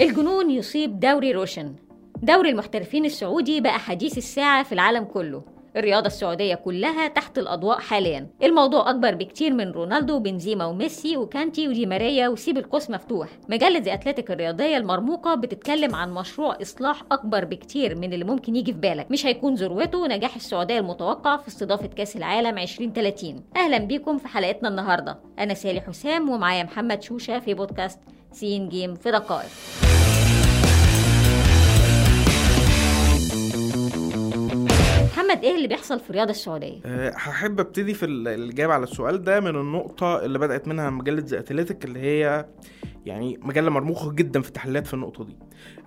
الجنون يصيب دوري روشن. دوري المحترفين السعودي بقى حديث الساعة في العالم كله. الرياضة السعودية كلها تحت الأضواء حاليا. الموضوع أكبر بكتير من رونالدو وبنزيما وميسي وكانتي ودي ماريا وسيب القوس مفتوح. مجلة زي أتلتيك الرياضية المرموقة بتتكلم عن مشروع إصلاح أكبر بكتير من اللي ممكن يجي في بالك. مش هيكون ذروته نجاح السعودية المتوقع في استضافة كأس العالم 2030 أهلا بيكم في حلقتنا النهاردة. أنا سالي حسام ومعايا محمد شوشة في بودكاست سين جيم في دقائق محمد إيه اللي بيحصل في الرياضة السعودية؟ أه، هحب أبتدي في ال- الإجابة على السؤال ده من النقطة اللي بدأت منها مجلة ذا اللي هي يعني مجلة مرموقة جدا في التحليلات في النقطة دي.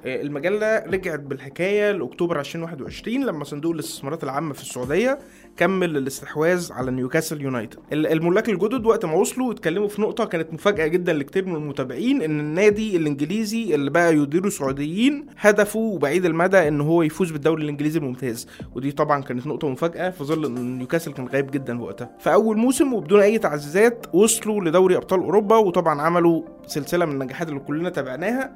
أه، المجلة رجعت بالحكاية لأكتوبر 2021 لما صندوق الاستثمارات العامة في السعودية كمل الاستحواذ على نيوكاسل يونايتد. ال- الملاك الجدد وقت ما وصلوا اتكلموا في نقطة كانت مفاجأة جدا لكتير من المتابعين إن النادي الإنجليزي اللي بقى يديره سعوديين هدفه بعيد المدى إن هو يفوز بالدوري الإنجليزي الممتاز. ودي طبعا كانت نقطة مفاجأة في ظل إن نيوكاسل كان غايب جدا وقتها. في أول موسم وبدون أي تعزيزات وصلوا لدوري أبطال أوروبا وطبعا عملوا سلسلة من النجاحات اللي كلنا تابعناها.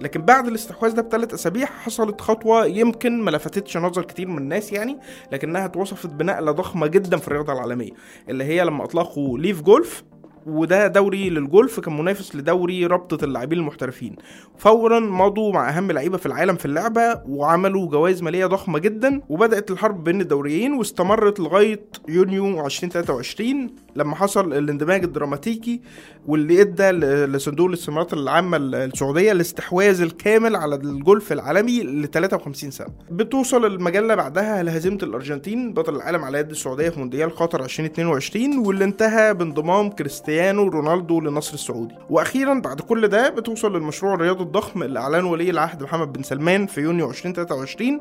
لكن بعد الاستحواذ ده بثلاث أسابيع حصلت خطوة يمكن ما لفتتش نظر كتير من الناس يعني لكنها اتوصفت بنقلة ضخمة جدا في الرياضة العالمية اللي هي لما أطلقوا ليف جولف وده دوري للجولف كان منافس لدوري رابطة اللاعبين المحترفين. فورا مضوا مع أهم لعيبة في العالم في اللعبة وعملوا جوائز مالية ضخمة جدا وبدأت الحرب بين الدوريين واستمرت لغاية يونيو 2023 لما حصل الاندماج الدراماتيكي واللي إدى لصندوق الاستثمارات العامة السعودية الاستحواذ الكامل على الجولف العالمي ل 53 سنة. بتوصل المجلة بعدها لهزيمة الأرجنتين بطل العالم على يد السعودية في مونديال قطر 2022 واللي انتهى بانضمام كريستيانو رونالدو للنصر السعودي. وأخيرا بعد كل ده بتوصل للمشروع الرياضي الضخم اللي أعلنه ولي العهد محمد بن سلمان في يونيو 2023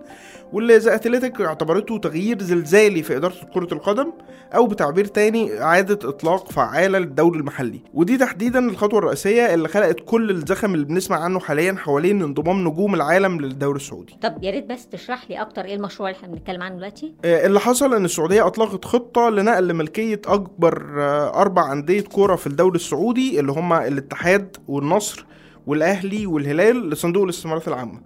واللي ذا أتلتيك اعتبرته تغيير زلزالي في إدارة كرة القدم أو بتعبير تاني إعادة إطلاق فعالة للدوري المحلي. ودي تحديدا الخطوة الرئيسية اللي خلقت كل الزخم اللي بنسمع عنه حاليا حوالين انضمام نجوم العالم للدوري السعودي. طب يا ريت بس تشرح لي أكتر إيه المشروع اللي إحنا بنتكلم عنه دلوقتي؟ آه، اللي حصل إن السعودية أطلقت خطة لنقل ملكيه أكبر آه، أربع أندية كوره في الدوري السعودي اللي هما الاتحاد والنصر والأهلي والهلال لصندوق الاستثمارات العامة.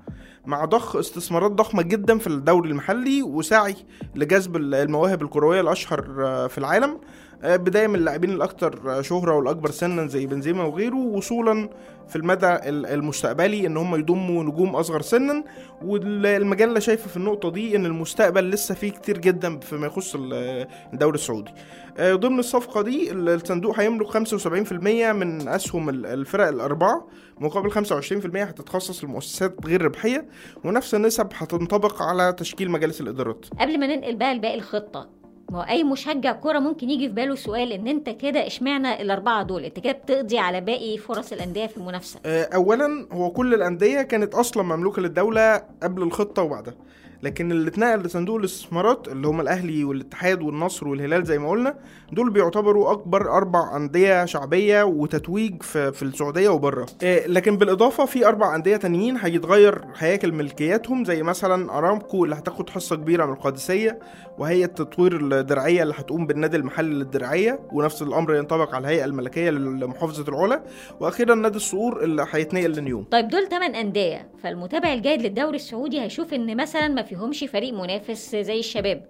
مع ضخ استثمارات ضخمة جدا في الدوري المحلي وسعي لجذب المواهب الكروية الأشهر آه، في العالم بداية من اللاعبين الاكثر آه، شهرة والأكبر سنا زي بنزيما وغيره وصولا في المدى ال- المستقبلي إن هم يضموا نجوم أصغر سنا. والمجله شايفه في النقطة دي إن المستقبل لسه فيه كتير جدا فيما يخص ال- الدوري السعودي. آه، ضمن الصفقة دي ال- الصندوق هيملك 75% من أسهم ال- الفرق الأربعة. مقابل 25% هتتخصص لمؤسسات غير ربحية. ونفس النسب هتنطبق على تشكيل مجالس الإدارات. قبل ما ننقل بقى لباقي الخطة ما أي مشجع كورة ممكن يجي في باله سؤال إن أنت كده إشمعنى الأربعة دول؟ أنت كده بتقضي على باقي فرص الأندية في المنافسة. آه، اولا هو كل الأندية كانت أصلا مملوكة للدولة قبل الخطة وبعدها. لكن اللي اتنقل لصندوق الإستثمارات اللي هم الأهلي والاتحاد والنصر والهلال زي ما قلنا دول بيعتبروا أكبر أربع أندية شعبية وتتويج في, في السعودية وبره. آه، لكن بالإضافة في أربع أندية تانيين هيتغير هياكل ملكياتهم زي مثلا أرامكو اللي هتاخد حصة كبيرة من القادسية وهيئه تطوير الدرعية اللي هتقوم بالنادي المحلي للدرعية ونفس الأمر ينطبق على الهيئة الملكية لمحافظة العلا. وأخيرا نادي الصقور اللي هيتنقل لنيوم طيب دول 8 أندية فالمتابع الجيد للدوري السعودي هيشوف إن مثلا ما فيهمش فريق منافس زي الشباب.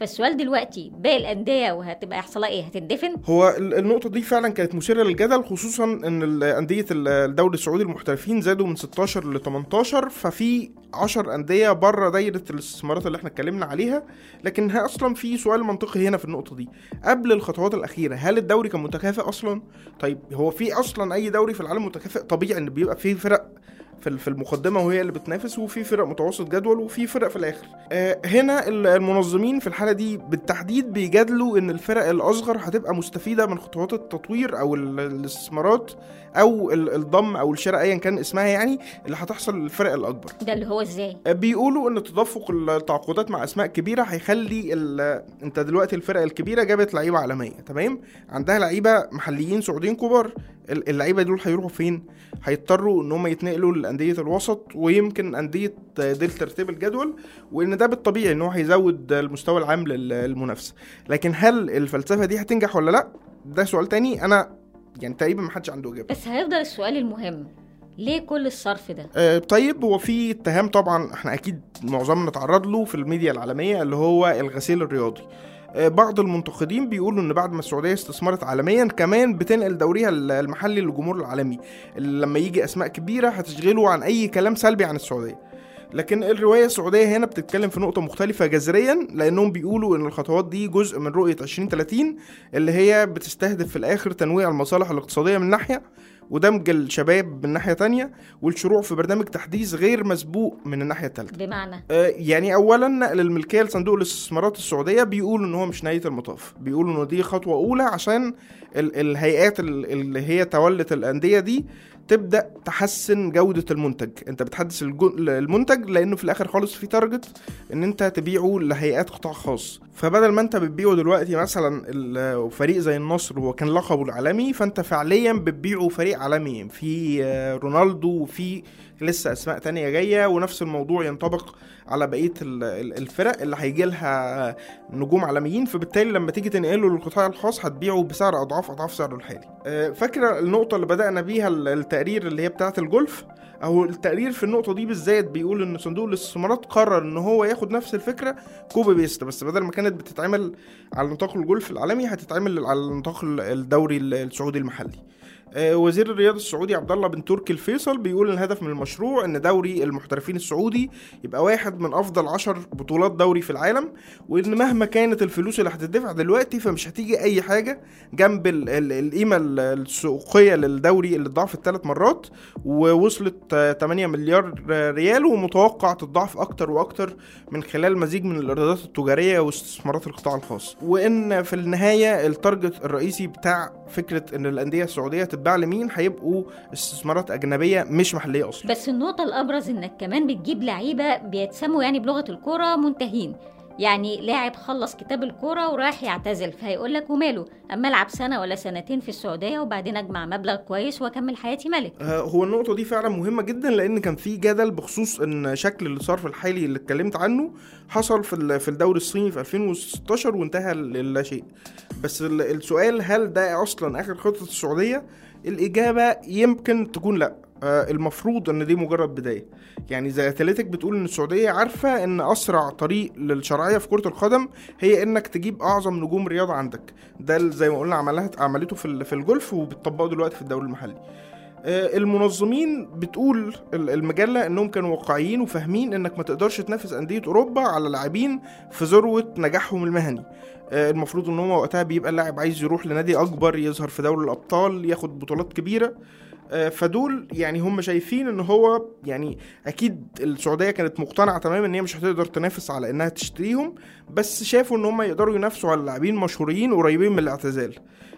فالسؤال دلوقتي باقي الأندية وهتبقى يحصلها إيه؟ هتندفن؟ هو ال- النقطة دي فعلا كانت مثيرة للجدل خصوصا إن ال- الدوري السعودي المحترفين زادوا من 16 ل 18 ففي 10 أندية بره دايرة الاستثمارات اللي إحنا اتكلمنا عليها. لكن أصلا في سؤال منطقي هنا في النقطة دي. قبل الخطوات الأخيرة هل الدوري كان متكافئ أصلا؟ طيب هو في أصلا أي دوري في العالم متكافئ؟ طبيعي إن بيبقى فيه فرق في ال- في المقدمة وهي اللي بتنافس وفي فرق متوسط جدول وفي فرق في الآخر. آه، هنا ال- المنظمين في الحالة دي بالتحديد بيجادلوا إن الفرق الأصغر هتبقى مستفيدة من خطوات التطوير أو ال- الاستثمارات أو ال- الضم أو الشراء ايا كان اسمها يعني اللي هتحصل للفرق الأكبر. ده اللي هو إزاي؟ آه، بيقولوا إن تدفق التعاقدات مع أسماء كبيرة هيخلي أنت دلوقتي الفرق الكبيرة جابت لعيبة عالمية تمام؟ عندها لعيبة محليين سعوديين كبار. ال- اللعيبة دول هيروحوا فين؟ هيضطروا إن هم يتنقلوا لانديه الوسط ويمكن أندية ديل ترتيب الجدول وإن ده بالطبيعي إن هو هيزود المستوى العام لل- للمنافسة. لكن هل الفلسفة دي هتنجح ولا لأ؟ ده سؤال تاني. أنا يعني تقريبا ما حدش عنده إجابة. بس هيفضل السؤال المهم ليه كل الصرف ده؟ آه، طيب هو في اتهام طبعا إحنا أكيد معظمنا تعرض له في الميديا العالمية اللي هو الغسيل الرياضي. آه، بعض المنتقدين بيقولوا إن بعد ما السعودية استثمرت عالميا كمان بتنقل دوريها المحلي للجمهور العالمي. اللي لما يجي أسماء كبيرة هتشغله عن أي كلام سلبي عن السعودية. لكن الرواية السعودية هنا بتتكلم في نقطة مختلفة جذريا لأنهم بيقولوا إن الخطوات دي جزء من رؤية 2030 اللي هي بتستهدف في الآخر تنويع المصالح الاقتصادية من ناحية ودمج الشباب من ناحية تانية والشروع في برنامج تحديث غير مسبوق من الناحية التالتة. بمعنى؟ آه، يعني اولا نقل الملكية لصندوق الاستثمارات السعودية بيقولوا إن هو مش نهاية المطاف. بيقولوا إن دي خطوة أولى عشان ال- الهيئات ال- اللي هي تولت الأندية دي تبدأ تحسن جودة المنتج. انت بتحدث المنتج لأنه في الآخر خالص في تارجت إن انت تبيعه لهيئات قطاع خاص. فبدل ما انت بتبيعه دلوقتي مثلا فريق زي النصر هو كان لقبه العالمي فانت فعليا بتبيعه فريق عالمي. في آه، رونالدو وفي لسه أسماء تانية جاية ونفس الموضوع ينطبق على بقية ال- ال- الفرق اللي هيجي لها نجوم عالميين. فبالتالي لما تيجي تنقله للقطاع الخاص هتبيعه بسعر أضعاف أضعاف سعره الحالي. آه، فاكرة النقطة اللي بدأنا بيها التقرير اللي هي بتاعة الجولف أو التقرير في النقطة دي بالذات بيقول إن صندوق الاستثمارات قرر إن هو ياخد نفس الفكرة copy paste بس بدل ما كانت بتتعمل على نطاق الجولف العالمي هتتعمل على نطاق ال- الدوري ال- السعودي المحلي. وزير الرياضة السعودي عبد الله بن تركي الفيصل بيقول الهدف من المشروع إن دوري المحترفين السعودي يبقى واحد من أفضل عشر بطولات دوري في العالم وإن مهما كانت الفلوس اللي هتدفع دلوقتي فمش هتيجي أي حاجة جنب ال- ال- القيمة ال- السوقية للدوري اللي اتضاعفت ثلاث مرات ووصلت آه، 8 مليار ريال ومتوقع تتضاعف أكتر وأكتر من خلال مزيج من الإيرادات التجارية واستثمارات القطاع الخاص. وإن في النهاية التارجت الرئيسي بتاع فكرة إن الأندية السعودية تتباع لمين؟ هيبقوا استثمارات أجنبية مش محلية أصلا. بس النقطة الأبرز إنك كمان بتجيب لعيبة بيتسموا يعني بلغة الكورة منتهين. يعني لاعب خلص كتاب الكورة ورايح يعتزل فهيقول لك وماله؟ أما ألعب سنة ولا سنتين في السعودية وبعدين أجمع مبلغ كويس وأكمل حياتي ملك. آه، هو النقطة دي فعلا مهمة جدا لأن كان في جدل بخصوص إن شكل الصرف الحالي اللي اتكلمت عنه حصل في في الدوري الصيني في 2016 وانتهى للا شيء. بس ال- السؤال هل ده أصلا آخر خطة السعودية؟ الإجابة يمكن تكون لأ. آه، المفروض إن دي مجرد بداية يعني زي اتلتيك بتقول إن السعودية عارفة إن أسرع طريق للشرعية في كرة القدم هي إنك تجيب أعظم نجوم رياضة عندك ده زي ما قلنا عملها عملته في ال- في الجولف وبتطبقه دلوقتي في الدوري المحلي المنظمين بتقول ال- المجلة إنهم كانوا واقعيين وفاهمين إنك ما تقدرش تنافس أندية أوروبا على لاعبين في ذروة نجاحهم المهني. آه، المفروض إن هو وقتها بيبقى اللاعب عايز يروح لنادي أكبر يظهر في دوري الأبطال ياخد بطولات كبيرة. آه، فدول يعني هم شايفين إن هو يعني أكيد السعودية كانت مقتنعة تماما إن هي مش هتقدر تنافس على إنها تشتريهم بس شافوا إن هم يقدروا ينافسوا على لاعبين مشهورين قريبين من الاعتزال.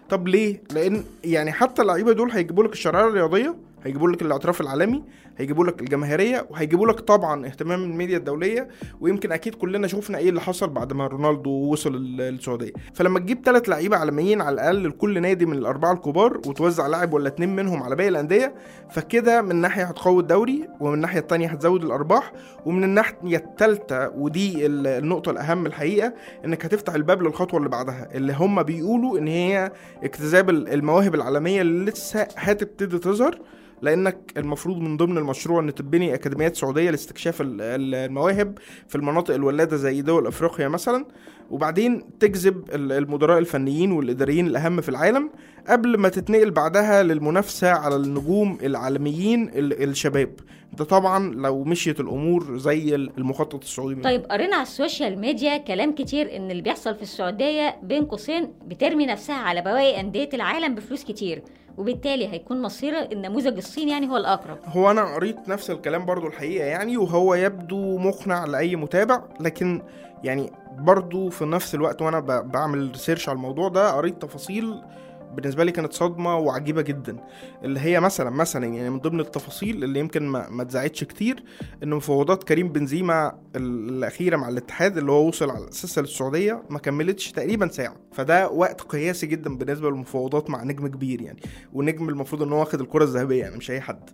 طب ليه؟ لأن يعني حتى اللعيبة دول هيجيبوا لك الشرعية الرياضية هيجيبوا لك الاعتراف العالمي هيجيبوا لك الجماهيرية وهيجيبوا لك طبعا اهتمام الميديا الدولية ويمكن أكيد كلنا شفنا إيه اللي حصل بعد ما رونالدو وصل ال- السعودية. فلما تجيب ثلاث لعيبة عالميين على الأقل لكل نادي من الأربعة الكبار وتوزع لاعب ولا اتنين منهم على باقي الأندية فكده من ناحية هتقوي الدوري ومن الناحيه التانية هتزود الأرباح ومن الناحية الثالثه ودي ال- النقطة الأهم الحقيقة إنك هتفتح الباب للخطوة اللي بعدها اللي هم بيقولوا إن هي اكتساب ال- المواهب العالمية اللي لسه هتبتدي تظهر لأنك المفروض من ضمن المشروع إن تبني أكاديميات سعودية لاستكشاف ال- ال- المواهب في المناطق الولادة زي دول أفريقيا مثلا وبعدين تجذب ال- المدراء الفنيين والإداريين الأهم في العالم قبل ما تتنقل بعدها للمنافسة على النجوم العالميين ال- الشباب ده طبعا لو مشيت الأمور زي المخطط السعودي. طيب قرينا على ال social media كلام كتير إن اللي بيحصل في السعودية بين قوسين بترمي نفسها على بواقي أندية العالم بفلوس كتير وبالتالي هيكون مصير النموذج الصيني يعني هو الأقرب. هو أنا قريت نفس الكلام برضو الحقيقة يعني وهو يبدو مقنع لأي متابع لكن يعني برضو في نفس الوقت وأنا ب- بعمل research على الموضوع ده قريت تفاصيل بالنسبة لي كانت صدمة وعجيبة جدا. اللي هي مثلا مثلا يعني من ضمن التفاصيل اللي يمكن ما, ما اتذاعتش كتير ان مفاوضات كريم بنزيما ال- الأخيرة مع الاتحاد اللي هو وصل على اساسها للسعوديه ما كملتش تقريبا ساعة. فده وقت قياسي جدا بالنسبة للمفاوضات مع نجم كبير يعني ونجم المفروض إن هو واخد الكرة الذهبية يعني مش أي حد.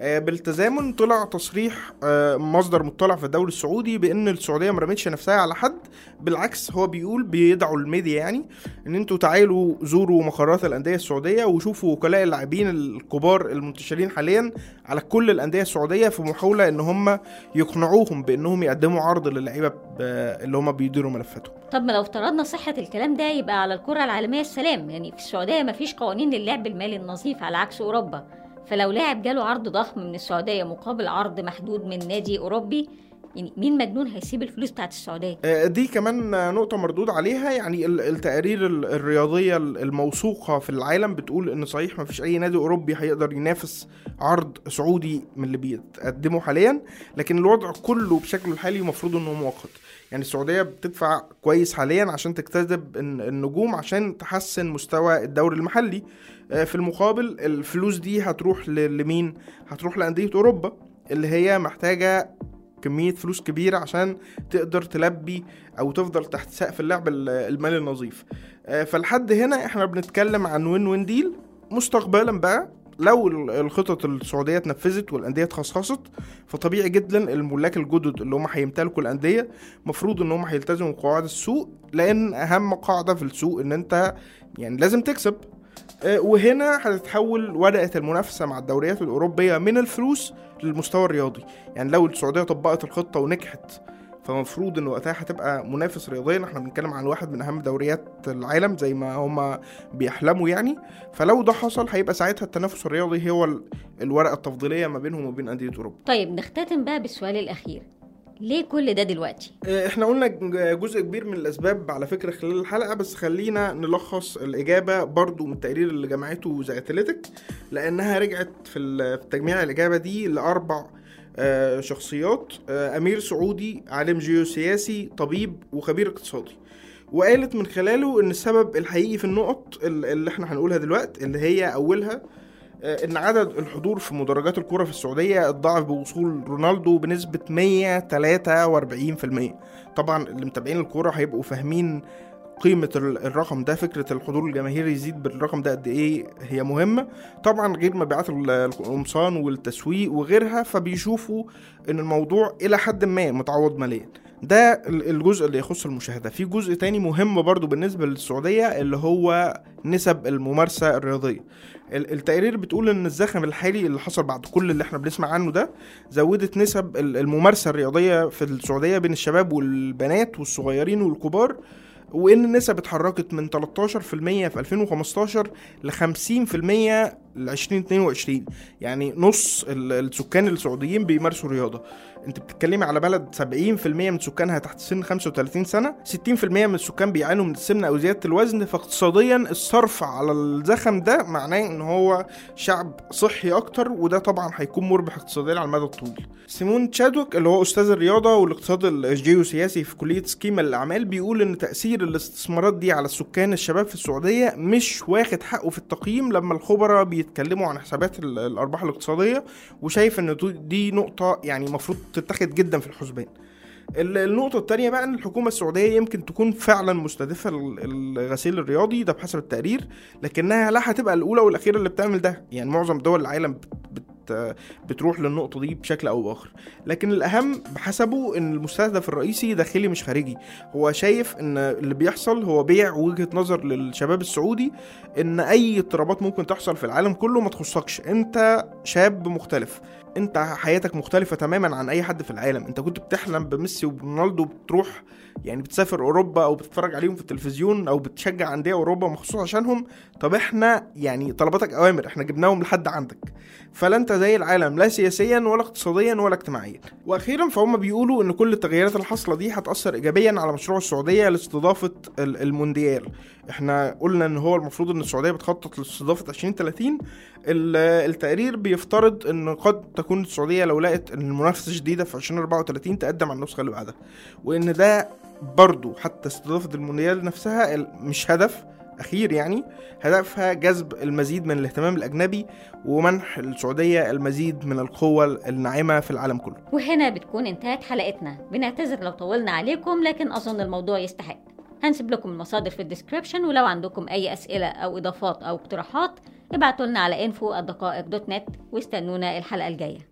آه، بالتزامن طلع تصريح آه، مصدر مطلع في الدوري السعودي بإن السعودية ما رمتش نفسها على حد. بالعكس هو بيقول بيدعوا الميديا يعني إن أنتوا تعالوا زوروا مقرات الأندية السعودية وشوفوا وكلاء اللاعبين الكبار المنتشرين حاليا على كل الأندية السعودية في محاولة إن هم يقنعوهم بإنهم يقدموا عرض للعيبة اللي هم بيديروا ملفاتهم. طب ما لو افترضنا صحة الكلام ده يبقى على الكرة العالمية السلام. يعني في السعودية مفيش قوانين للعب المالي النظيف على عكس أوروبا. فلو لاعب جاله عرض ضخم من السعودية مقابل عرض محدود من نادي أوروبي يعني مين مجنون هيسيب الفلوس بتاعت السعودية؟ آه، دي كمان نقطة مردود عليها. يعني ال- التقارير ال- الرياضية ال- الموثوقة في العالم بتقول إن صحيح ما فيش أي نادي أوروبي هيقدر ينافس عرض سعودي من اللي بيتقدمه حاليا لكن الوضع كله بشكله الحالي المفروض إنه مؤقت. يعني السعودية بتدفع كويس حاليا عشان تجتذب الن- النجوم عشان تحسن مستوى الدوري المحلي. آه، في المقابل الفلوس دي هتروح لمين؟ هتروح لأندية أوروبا اللي هي محتاجة كمية فلوس كبيرة عشان تقدر تلبي أو تفضل تحت سقف اللعب ال- المالي النظيف. آه، فلحد هنا إحنا بنتكلم عن وين وين ديل مستقبلا بقى لو ال- الخطط السعودية اتنفذت والأندية اتخصصت فطبيعي جدا الملاك الجدد اللي هم هيمتلكوا الأندية مفروض إن هم هيلتزموا بقواعد السوق لأن أهم قاعدة في السوق إن أنت يعني لازم تكسب. وهنا هتتحول ورقة المنافسة مع الدوريات الأوروبية من الفلوس للمستوى الرياضي. يعني لو السعودية طبقت الخطة ونجحت فمفروض إن وقتها هتبقى منافس رياضيا. إحنا بنتكلم عن واحد من أهم دوريات العالم زي ما هما بيحلموا يعني. فلو ده حصل هيبقى ساعتها التنافس الرياضي هو ال- الورقة التفضيلية ما بينهم وبين أندية أوروبا. طيب نختتم بقى بالسؤال الأخير. ليه كل ده دلوقتي؟ آه، إحنا قلنا جزء كبير من الأسباب على فكرة خلال الحلقة بس خلينا نلخص الإجابة برضو من التقرير اللي جمعته ذا اتلتيك لأنها رجعت في تجميع الإجابة دي لأربع آه، شخصيات آه، أمير سعودي عالم جيوسياسي طبيب وخبير اقتصادي وقالت من خلاله إن السبب الحقيقي في النقط ال- اللي إحنا هنقولها دلوقتي اللي هي أولها إن عدد الحضور في مدرجات الكرة في السعودية اتضاعف بوصول رونالدو بنسبة 143% طبعا اللي متابعين الكورة هيبقوا فاهمين قيمة ال- الرقم ده فكرة الحضور الجماهيري يزيد بالرقم ده قد إيه هي مهمة. طبعا غير مبيعات ال- القمصان والتسويق وغيرها فبيشوفوا إن الموضوع إلى حد ما متعوض ماليا. ده ال- الجزء اللي يخص المشاهدة. في جزء تاني مهم برضو بالنسبة للسعودية اللي هو نسب الممارسة الرياضية. ال- التقارير بتقول إن الزخم الحالي اللي حصل بعد كل اللي إحنا بنسمع عنه ده زودت نسب ال- الممارسة الرياضية في السعودية بين الشباب والبنات والصغيرين والكبار وإن النسب اتحركت من 13% في 2015 ل 50% ل 2022 يعني نص ال- السكان السعوديين بيمارسوا رياضة. انت بتتكلمي على بلد 70% من سكانها تحت سن 35 سنة 60% من السكان بيعانوا من السمنة أو زيادة الوزن فاقتصاديا الصرف على الزخم ده معناه إن هو شعب صحي أكتر وده طبعا هيكون مربح اقتصاديا على المدى الطويل. سيمون تشادوك اللي هو أستاذ الرياضة والاقتصاد الجيوسياسي في كلية سكيما للاعمال بيقول إن تأثير الاستثمارات دي على السكان الشباب في السعودية مش واخد حقه في التقييم لما الخبراء بيتكلموا عن حسابات ال- الأرباح الاقتصادية وشايف إن دي نقطة يعني المفروض تتاخد جدا في الحسبان. ال- النقطة التانية بقى إن الحكومة السعودية يمكن تكون فعلا مستهدفة ال- الغسيل الرياضي ده بحسب التقرير لكنها لا هتبقى الأولى والأخيرة اللي بتعمل ده. يعني معظم دول العالم بت بت بتروح للنقطة دي بشكل أو بآخر. لكن الأهم بحسبه إن المستهدف الرئيسي داخلي مش خارجي. هو شايف إن اللي بيحصل هو بيع وجهة نظر للشباب السعودي إن أي اضطرابات ممكن تحصل في العالم كله ما تخصكش. أنت شاب مختلف. انت حياتك مختلفة تماما عن أي حد في العالم. انت كنت بتحلم بميسي وبرونالدو بتروح يعني بتسافر أوروبا أو بتتفرج عليهم في التلفزيون أو بتشجع أندية أوروبا مخصوص عشانهم. طب إحنا يعني طلباتك أوامر إحنا جبناهم لحد عندك. فلا أنت زي العالم لا سياسيا ولا اقتصاديا ولا اجتماعيا. وأخيرا فهم بيقولوا إن كل التغييرات اللي حاصله دي هتأثر ايجابيا على مشروع السعودية لاستضافة ال- المونديال. إحنا قلنا إن هو المفروض إن السعودية بتخطط لاستضافة 2030 ال- التقرير بيفترض إن قد تكون السعودية لو لقت إن المنافسة شديدة في 2034 تقدم على النسخة اللي بعدها. وإن ده برضو حتى استضافة المونديال نفسها مش هدف أخير يعني هدفها جذب المزيد من الاهتمام الأجنبي ومنح السعودية المزيد من القوة الناعمة في العالم كله. وهنا بتكون انتهت حلقتنا. بنعتذر لو طولنا عليكم لكن أظن الموضوع يستحق. هنسيب لكم المصادر في الديسكريبشن ولو عندكم أي أسئلة أو إضافات أو اقتراحات ابعتوا لنا على info الدقائق دوت نت واستنونا الحلقة الجاية.